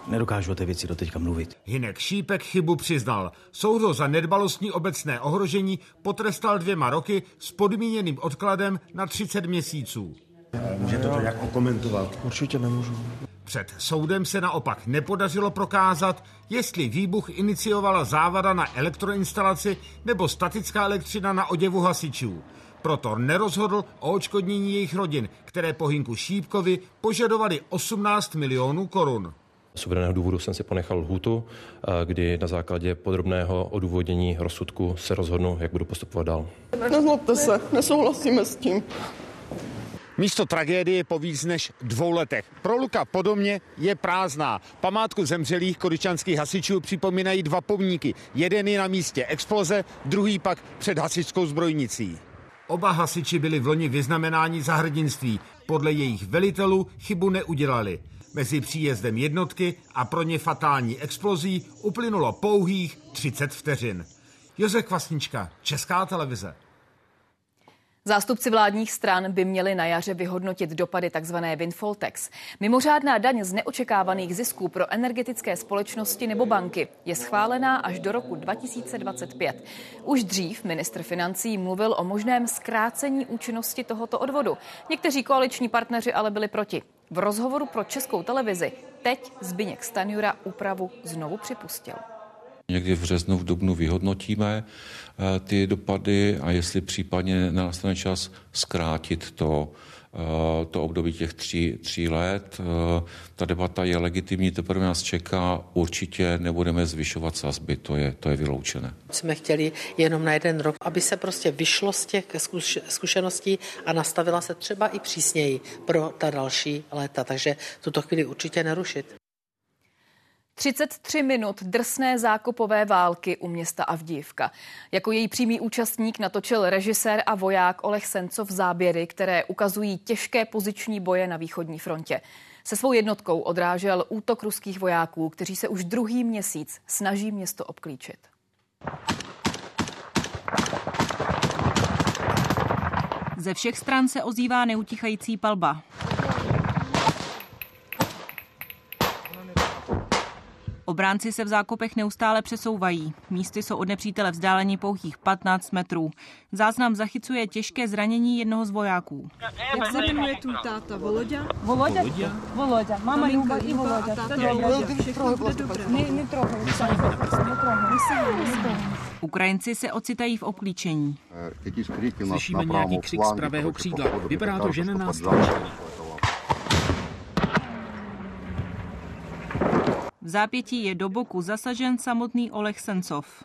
Nedokážu o té věci doteďka mluvit. Hinek Šípek chybu přiznal. Soud ho za nedbalostní obecné ohrožení potrestal dvěma roky s podmíněným odkladem na 30 měsíců. Můžete to nějak okomentovat? Určitě nemůžu. Před soudem se naopak nepodařilo prokázat, jestli výbuch iniciovala závada na elektroinstalaci nebo statická elektřina na oděvu hasičů. Proto nerozhodl o očkodnění jejich rodin, které po Hinku Šípkovi požadovali 18 milionů korun. Z uvedeného důvodu jsem si ponechal lhůtu, kdy na základě podrobného odůvodnění rozsudku se rozhodnu, jak budu postupovat dál. Nezlobte se, nesouhlasíme s tím. Místo tragédie po víc než dvou letech. Proluka po domě je prázdná. Památku zemřelých koričanských hasičů připomínají dva pomníky. Jeden je na místě exploze, druhý pak před hasičskou zbrojnicí. Oba hasiči byli v loni vyznamenáni za hrdinství. Podle jejich velitelů chybu neudělali. Mezi příjezdem jednotky a pro ně fatální explozí uplynulo pouhých 30 vteřin. Josef Kvasnička, Česká televize. Zástupci vládních stran by měli na jaře vyhodnotit dopady tzv. windfall tax. Mimořádná daň z neočekávaných zisků pro energetické společnosti nebo banky je schválená až do roku 2025. Už dřív ministr financí mluvil o možném zkrácení účinnosti tohoto odvodu. Někteří koaliční partneři ale byli proti. V rozhovoru pro českou televizi teď Zbyněk Stanjura úpravu znovu připustil. Někdy v březnu, v dubnu vyhodnotíme eh, ty dopady a jestli případně nastane čas zkrátit to, eh, to období těch tří, tří let. Eh, ta debata je legitimní, teprve nás čeká. Určitě nebudeme zvyšovat sazby, to je, to je vyloučené. Jsme chtěli jenom na jeden rok, aby se prostě vyšlo z těch zkušeností a nastavila se třeba i přísněji pro ta další léta. Takže tuto chvíli určitě nerušit. 33 minut drsné zákopové války u města Avdívka. Jako její přímý účastník natočil režisér a voják Oleh Sencov záběry, které ukazují těžké poziční boje na východní frontě. Se svou jednotkou odrážel útok ruských vojáků, kteří se už druhý měsíc snaží město obklíčit. Ze všech stran se ozývá neutichající palba. Obránci se v zákopech neustále přesouvají. Místy jsou od nepřítele vzdáleni pouhých 15 metrů. Záznam zachycuje těžké zranění jednoho z vojáků. Jak se jmenuje tu táta? Volodě? Volodě? Volodě. Mama Linka i Volodě. Všechno bude Ukrajinci se ocitají v obklíčení. Slyšíme nějaký křik z pravého křídla. Vypadá to, že na. V zápětí je do boku zasažen samotný Oleh Sencov.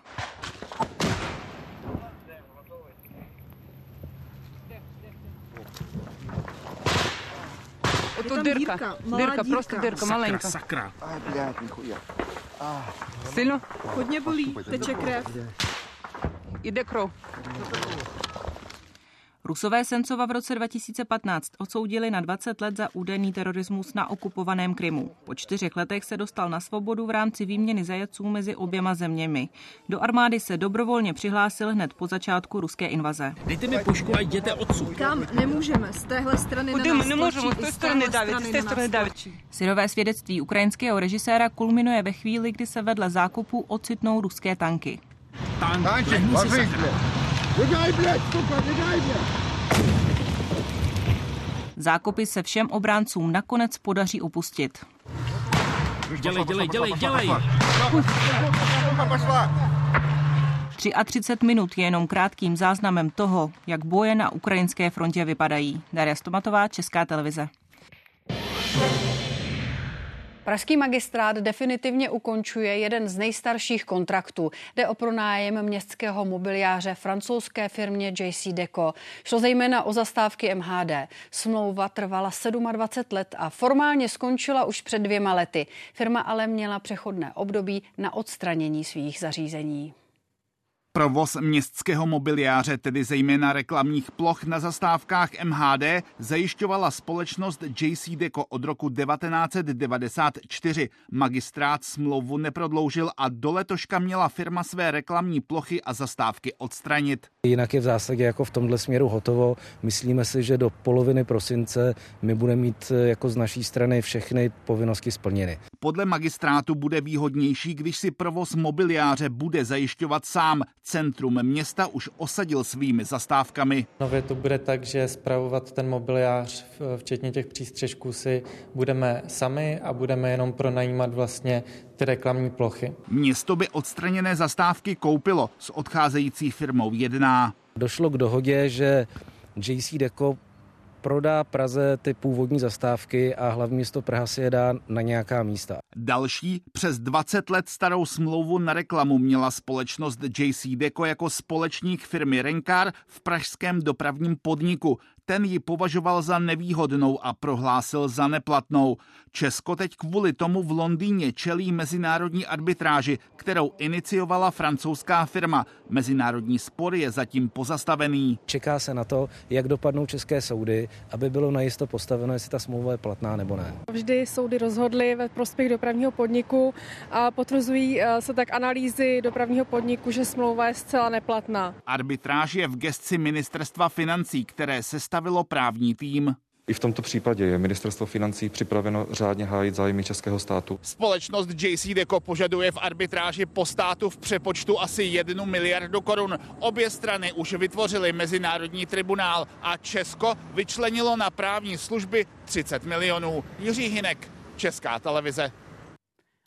Je to dyrka, dyrka, dyrka, prostě dyrka, malenka. Sakra, Silno? Hodně bolí, teče krev. Jde krov. Rusové Sencova v roce 2015 odsoudili na 20 let za údajný terorismus na okupovaném Krymu. Po čtyřech letech se dostal na svobodu v rámci výměny zajaců mezi oběma zeměmi. Do armády se dobrovolně přihlásil hned po začátku ruské invaze. Dejte mi pušku a jděte odsud. Kam nemůžeme, z téhle strany Kudy na nás nemůžeme, z té strany davit, z té strany davit. Syrové svědectví ukrajinského režiséra kulminuje ve chvíli, kdy se vedle zákupu ocitnou ruské tanky. Tanky, Nedaj, bled, stopa, nedaj. Zákopy se všem obráncům nakonec podaří opustit. Dělej, dělej, dělej, dělej! 33 minut je jenom krátkým záznamem toho, jak boje na ukrajinské frontě vypadají. Daria Stomatová, Česká televize. thank you Pražský magistrát definitivně ukončuje jeden z nejstarších kontraktů. Jde o pronájem městského mobiliáře francouzské firmě JC Deco. Šlo zejména o zastávky MHD. Smlouva trvala 27 let a formálně skončila už před dvěma lety. Firma ale měla přechodné období na odstranění svých zařízení. Provoz městského mobiliáře, tedy zejména reklamních ploch na zastávkách MHD, zajišťovala společnost JC Deco od roku 1994. Magistrát smlouvu neprodloužil a do letoška měla firma své reklamní plochy a zastávky odstranit. Jinak je v zásadě jako v tomhle směru hotovo. Myslíme si, že do poloviny prosince my budeme mít jako z naší strany všechny povinnosti splněny. Podle magistrátu bude výhodnější, když si provoz mobiliáře bude zajišťovat sám. Centrum města už osadil svými zastávkami. Nově to bude tak, že spravovat ten mobiliář, včetně těch přístřežků, si budeme sami a budeme jenom pronajímat vlastně ty reklamní plochy. Město by odstraněné zastávky koupilo, s odcházející firmou jedná. Došlo k dohodě, že JC Deco prodá Praze ty původní zastávky a hlavní město Praha si je dá na nějaká místa. Další přes 20 let starou smlouvu na reklamu měla společnost JC Deco jako společník firmy Renkar v pražském dopravním podniku. Ten ji považoval za nevýhodnou a prohlásil za neplatnou. Česko teď kvůli tomu v Londýně čelí mezinárodní arbitráži, kterou iniciovala francouzská firma. Mezinárodní spor je zatím pozastavený. Čeká se na to, jak dopadnou české soudy, aby bylo najisto postaveno, jestli ta smlouva je platná nebo ne. Vždy soudy rozhodly ve prospěch dopravního podniku a potvrzují eh, se tak analýzy dopravního podniku, že smlouva je zcela neplatná. Arbitráž je v gesci ministerstva financí, které sestavilo právní tým. I v tomto případě je ministerstvo financí připraveno řádně hájit zájmy českého státu. Společnost JC Deco požaduje v arbitráži po státu v přepočtu asi 1 miliardu korun. Obě strany už vytvořily mezinárodní tribunál a Česko vyčlenilo na právní služby 30 milionů. Jiří Hinek, Česká televize.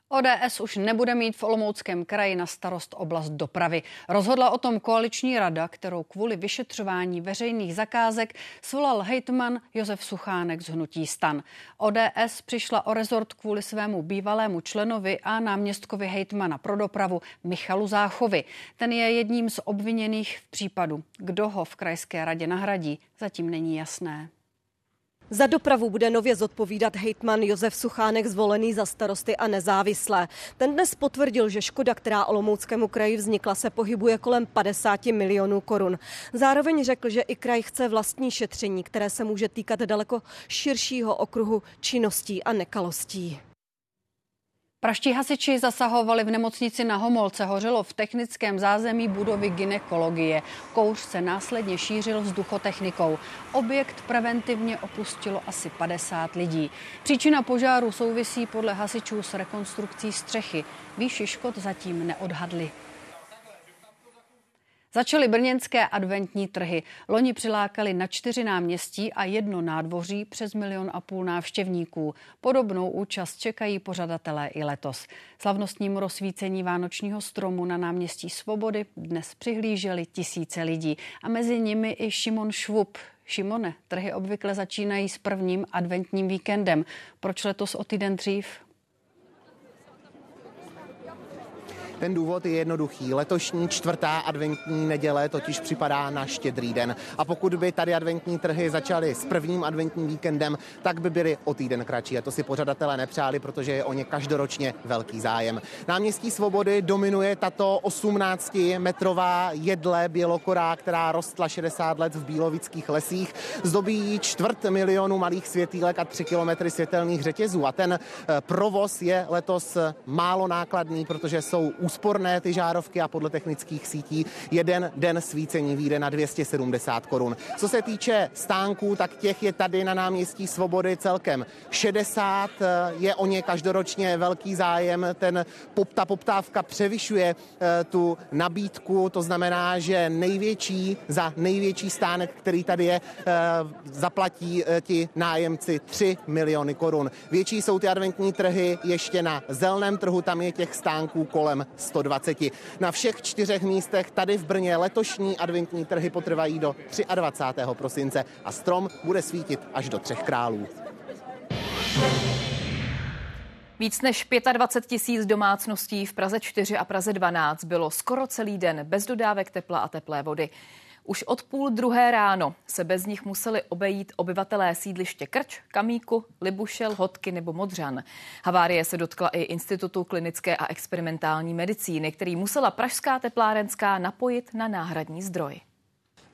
ODS už nebude mít v Olomouckém kraji na starost oblast dopravy. Rozhodla o tom koaliční rada, kterou kvůli vyšetřování veřejných zakázek svolal hejtman Josef Suchánek z Hnutí stan. ODS přišla o rezort kvůli svému bývalému členovi a náměstkovi hejtmana pro dopravu Michalu Záchovi. Ten je jedním z obviněných v případu. Kdo ho v krajské radě nahradí, zatím není jasné. Za dopravu bude nově zodpovídat hejtman Josef Suchánek zvolený za starosty a nezávislé. Ten dnes potvrdil, že škoda, která Olomouckému kraji vznikla, se pohybuje kolem 50 milionů korun. Zároveň řekl, že i kraj chce vlastní šetření, které se může týkat daleko širšího okruhu činností a nekalostí. Praští hasiči zasahovali v nemocnici na Homolce. Hořelo v technickém zázemí budovy ginekologie. Kouř se následně šířil vzduchotechnikou. Objekt preventivně opustilo asi 50 lidí. Příčina požáru souvisí podle hasičů s rekonstrukcí střechy. Výši škod zatím neodhadli. Začaly brněnské adventní trhy. Loni přilákali na čtyři náměstí a jedno nádvoří přes milion a půl návštěvníků. Podobnou účast čekají pořadatelé i letos. Slavnostnímu rozsvícení vánočního stromu na náměstí Svobody dnes přihlíželi tisíce lidí a mezi nimi i Šimon Švup. Šimone, trhy obvykle začínají s prvním adventním víkendem. Proč letos o týden dřív? Ten důvod je jednoduchý. Letošní čtvrtá adventní neděle totiž připadá na štědrý den. A pokud by tady adventní trhy začaly s prvním adventním víkendem, tak by byly o týden kratší. A to si pořadatelé nepřáli, protože je o ně každoročně velký zájem. Náměstí Svobody dominuje tato 18-metrová jedle bělokorá, která rostla 60 let v bílovických lesích. Zdobí ji čtvrt milionu malých světýlek a 3 kilometry světelných řetězů. A ten eh, provoz je letos málo nákladný, protože jsou úsporné ty žárovky a podle technických sítí jeden den svícení vyjde na 270 korun. Co se týče stánků, tak těch je tady na náměstí Svobody celkem 60. Je o ně každoročně velký zájem. Ten ta poptávka převyšuje eh, tu nabídku, to znamená, že největší za největší stánek, který tady je, eh, zaplatí eh, ti nájemci 3 miliony korun. Větší jsou ty adventní trhy ještě na zelném trhu, tam je těch stánků kolem 120. Na všech čtyřech místech tady v Brně letošní adventní trhy potrvají do 23. prosince a strom bude svítit až do třech králů. Víc než 25 tisíc domácností v Praze 4 a Praze 12 bylo skoro celý den bez dodávek tepla a teplé vody. Už od půl druhé ráno se bez nich museli obejít obyvatelé sídliště Krč, Kamíku, Libušel, Hodky nebo Modřan. Havárie se dotkla i Institutu klinické a experimentální medicíny, který musela Pražská teplárenská napojit na náhradní zdroj.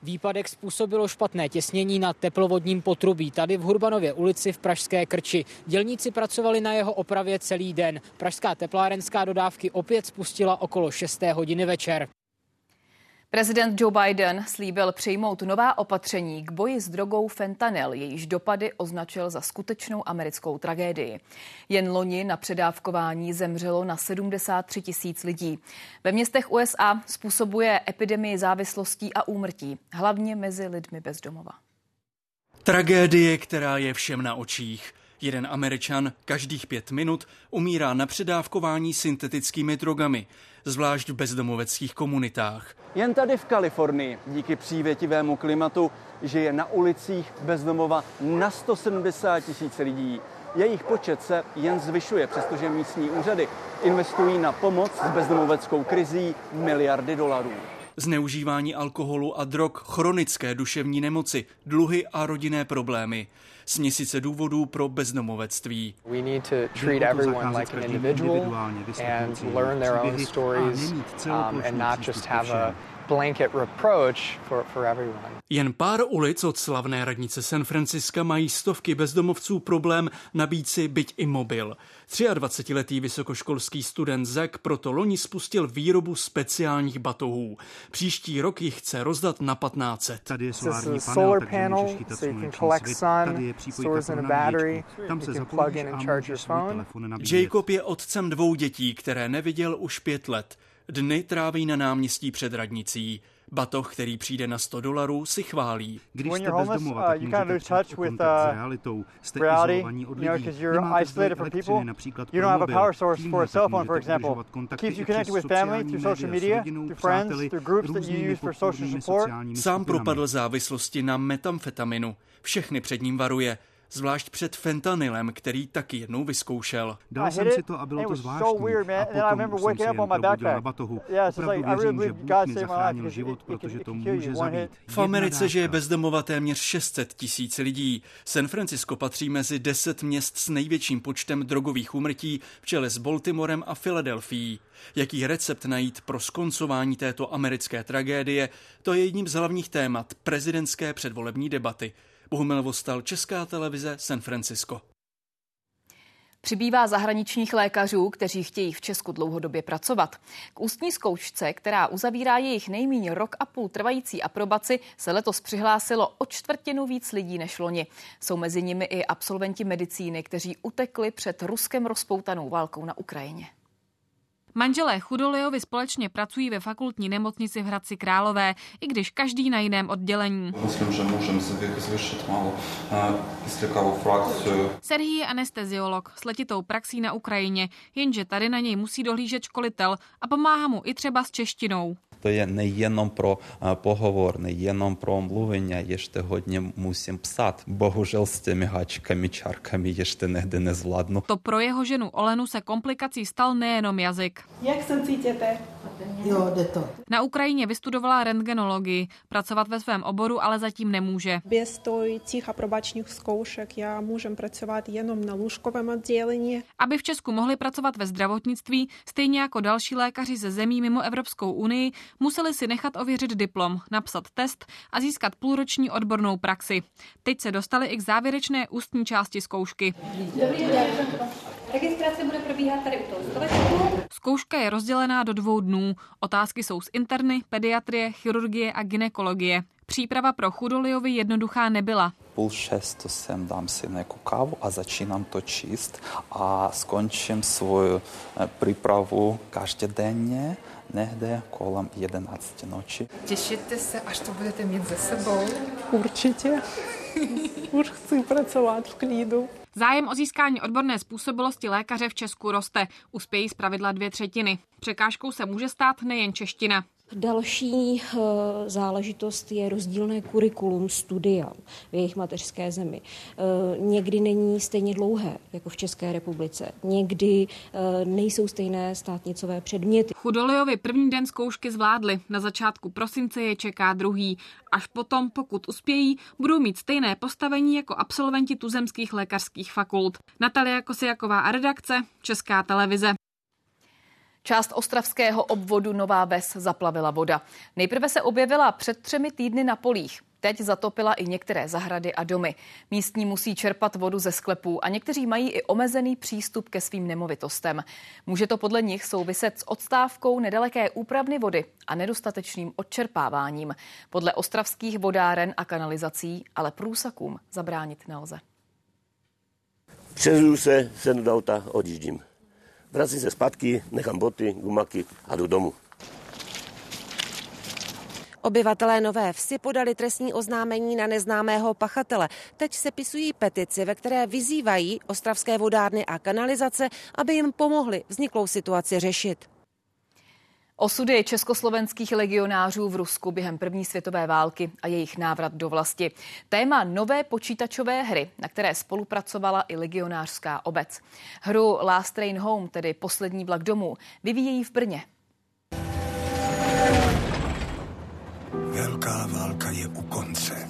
Výpadek způsobilo špatné těsnění na teplovodním potrubí tady v Hurbanově ulici v Pražské Krči. Dělníci pracovali na jeho opravě celý den. Pražská teplárenská dodávky opět spustila okolo 6. hodiny večer. Prezident Joe Biden slíbil přijmout nová opatření k boji s drogou fentanyl, jejíž dopady označil za skutečnou americkou tragédii. Jen loni na předávkování zemřelo na 73 tisíc lidí. Ve městech USA způsobuje epidemii závislostí a úmrtí, hlavně mezi lidmi bez domova. Tragédie, která je všem na očích. Jeden Američan každých pět minut umírá na předávkování syntetickými drogami, zvlášť v bezdomoveckých komunitách. Jen tady v Kalifornii, díky přívětivému klimatu, žije na ulicích bezdomova na 170 tisíc lidí. Jejich počet se jen zvyšuje, přestože místní úřady investují na pomoc s bezdomoveckou krizí miliardy dolarů zneužívání alkoholu a drog, chronické duševní nemoci, dluhy a rodinné problémy. Směsice důvodů pro bezdomovectví. Like an individual and learn their own stories um, and not just have a blanket reproach for, for everyone. Jen pár ulic od slavné radnice San Francisca mají stovky bezdomovců problém nabít si byť i mobil. 23-letý vysokoškolský student Zek proto loni spustil výrobu speciálních batohů. Příští rok jich chce rozdat na 1500. Tady je solární panel, takže můžeš chytat sluneční svět. Tady je přípojka na battery, tam se zapojíš a můžeš svůj telefon nabíjet. Jacob je otcem dvou dětí, které neviděl už pět let. Dny tráví na náměstí před radnicí. Batoh, který přijde na 100 dolarů, si chválí. Když jste bezdomova, tak můžete přijít kontakt s uh, realitou. Jste izolovaní od lidí, nemáte zdroj elektřiny, například pro mobil, tím můžete udržovat kontakty i přes sociální média s rodinou, přáteli, různými podpůrnými sociálními Sám propadl závislosti na metamfetaminu. Všechny před ním varuje zvlášť před fentanylem, který taky jednou vyzkoušel. Dal jsem si to a bylo to zvláštní. A potom jsem se jen probudil na batohu. Opravdu věřím, že Bůh mi zachránil život, protože to může zabít. V Americe žije bezdomova téměř 600 tisíc lidí. San Francisco patří mezi 10 měst s největším počtem drogových úmrtí v čele s Baltimorem a Filadelfií. Jaký recept najít pro skoncování této americké tragédie, to je jedním z hlavních témat prezidentské předvolební debaty. Bohumil Vostal, Česká televize, San Francisco. Přibývá zahraničních lékařů, kteří chtějí v Česku dlouhodobě pracovat. K ústní zkoušce, která uzavírá jejich nejméně rok a půl trvající aprobaci, se letos přihlásilo o čtvrtinu víc lidí než loni. Jsou mezi nimi i absolventi medicíny, kteří utekli před ruskem rozpoutanou válkou na Ukrajině. Manželé Chudolejovi společně pracují ve fakultní nemocnici v Hradci Králové, i když každý na jiném oddělení. Myslím, že můžeme zvyšit málo frakci. Serhý je anesteziolog s letitou praxí na Ukrajině, jenže tady na něj musí dohlížet školitel a pomáhá mu i třeba s češtinou To je nejenom про поговор, неєном про омлuvення, є ще годні мусím psát. Bohužel s těmi háčkami, čárkami ještě nehde nezvládnu. To pro jeho ženu Olenu se komplikací stal nejenom jazyk. Jak se cítíte? Jo, jde to. Na Ukrajině vystudovala rentgenologii. Pracovat ve svém oboru ale zatím nemůže. Bez těch aprobačních zkoušek já můžem pracovat jenom na lůžkovém oddělení. Aby v Česku mohli pracovat ve zdravotnictví, stejně jako další lékaři ze zemí mimo Evropskou unii, museli si nechat ověřit diplom, napsat test a získat půlroční odbornou praxi. Teď se dostali i k závěrečné ústní části zkoušky. Dobrý den. Registrace bude probíhat tady u toho stolečku. Zkouška je rozdělená do dvou dnů. Otázky jsou z interny, pediatrie, chirurgie a ginekologie. Příprava pro Chudoliovi jednoduchá nebyla. Půl šestu sem dám si nějakou kávu a začínám to číst a skončím svou eh, přípravu každodenně někde kolem 11 noci. Těšíte se, až to budete mít ze sebou? Určitě. Už chci pracovat v klidu. Zájem o získání odborné způsobilosti lékaře v Česku roste. Uspějí z pravidla dvě třetiny. Překážkou se může stát nejen čeština. Další eh, záležitost je rozdílné kurikulum studia v jejich mateřské zemi. Eh, někdy není stejně dlouhé jako v České republice. Někdy eh, nejsou stejné státnicové předměty. Chudoliovi první den zkoušky zvládli. Na začátku prosince je čeká druhý. Až potom, pokud uspějí, budou mít stejné postavení jako absolventi tuzemských lékařských fakult. Natalia Kosiaková a redakce Česká televize. Část ostravského obvodu Nová Ves zaplavila voda. Nejprve se objevila před třemi týdny na polích. Teď zatopila i některé zahrady a domy. Místní musí čerpat vodu ze sklepů a někteří mají i omezený přístup ke svým nemovitostem. Může to podle nich souviset s odstávkou nedaleké úpravny vody a nedostatečným odčerpáváním. Podle ostravských vodáren a kanalizací ale průsakům zabránit nelze. Přežiju se, sednu do auta, odjíždím. Vracím se zpátky, nechám boty, gumaky a jdu domů. Obyvatelé Nové Vsi podali trestní oznámení na neznámého pachatele. Teď se pisují petici, ve které vyzývají ostravské vodárny a kanalizace, aby jim pomohli vzniklou situaci řešit. Osudy československých legionářů v Rusku během první světové války a jejich návrat do vlasti. Téma nové počítačové hry, na které spolupracovala i legionářská obec. Hru Last Train Home, tedy Poslední vlak domů, vyvíjejí v Brně. Velká válka je u konce.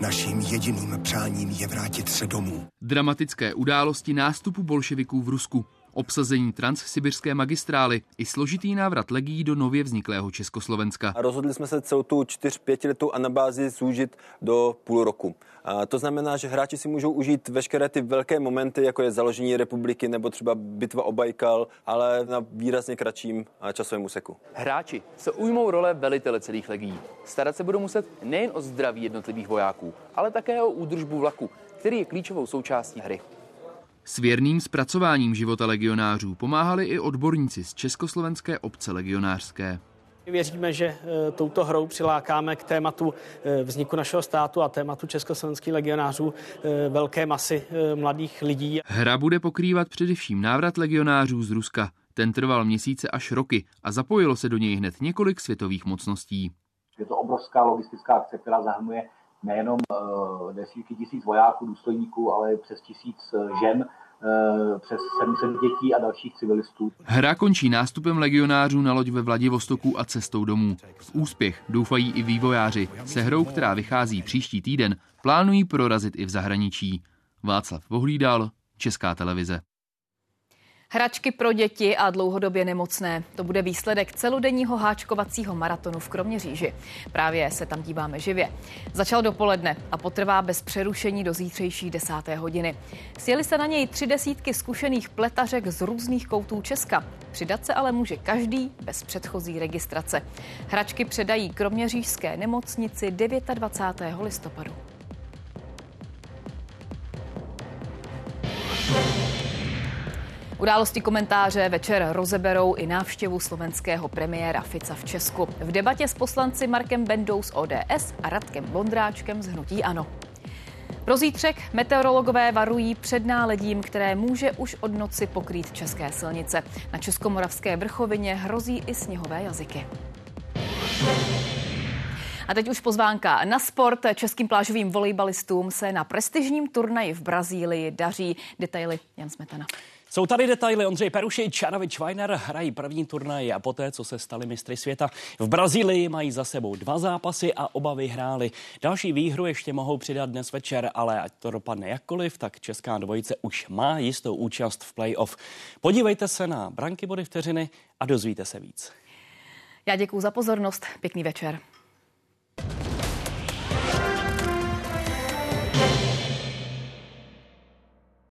Naším jediným přáním je vrátit se domů. Dramatické události nástupu bolševiků v Rusku obsazení transsibirské magistrály i složitý návrat legií do nově vzniklého Československa. A rozhodli jsme se celou tu 4-5 letou anabázi zúžit do půl roku. A to znamená, že hráči si můžou užít veškeré ty velké momenty, jako je založení republiky nebo třeba bitva o Bajkal, ale na výrazně kratším časovém úseku. Hráči se ujmou role velitele celých legií. Starat se budou muset nejen o zdraví jednotlivých vojáků, ale také o údržbu vlaku, který je klíčovou součástí hry. S věrným zpracováním života legionářů pomáhali i odborníci z Československé obce legionářské. Věříme, že e, touto hrou přilákáme k tématu e, vzniku našeho státu a tématu československých legionářů e, velké masy mladých lidí. Hra bude pokrývat především návrat legionářů z Ruska. Ten trval měsíce až roky a zapojilo se do něj hned několik světových mocností. Je to obrovská logistická akce, která zahrnuje nejenom eh, desítky tisíc vojáků, důstojníků, ale přes tisíc eh, žen, eh, přes 700 dětí a dalších civilistů. Hra končí nástupem legionářů na loď ve Vladivostoku a cestou domů. V úspěch doufají i vývojáři. Se hrou, která vychází příští týden, plánují prorazit i v zahraničí. Václav Vohlídal, Česká televize. Hračky pro děti a dlouhodobě nemocné. To bude výsledek celodenního háčkovacího maratonu v Kroměříži. Právě se tam díváme živě. Začal dopoledne a potrvá bez přerušení do zítřejší desáté hodiny. Sjeli se na něj tři desítky zkušených pletařek z různých koutů Česka. Přidat se ale může každý bez předchozí registrace. Hračky předají Kroměřížské nemocnici 29. listopadu. Události komentáře večer rozeberou i návštěvu slovenského premiéra Fica v Česku. V debatě s poslanci Markem Bendou z ODS a Radkem Bondráčkem z Hnutí Ano. Pro zítřek meteorologové varují před náledím, které může už od noci pokrýt české silnice. Na Českomoravské vrchovině hrozí i sněhové jazyky. A teď už pozvánka na sport. Českým plážovým volejbalistům se na prestižním turnaji v Brazílii daří. Detaily Jan Smetana. Jsou tady detaily. Ondřej Perušič a David Schweiner hrají první turnaj a poté, co se stali mistry světa. V Brazílii mají za sebou dva zápasy a oba vyhráli. Další výhru ještě mohou přidat dnes večer, ale ať to dopadne jakkoliv, tak česká dvojice už má jistou účast v playoff. Podívejte se na branky body vteřiny a dozvíte se víc. Já děkuji za pozornost. Pěkný večer.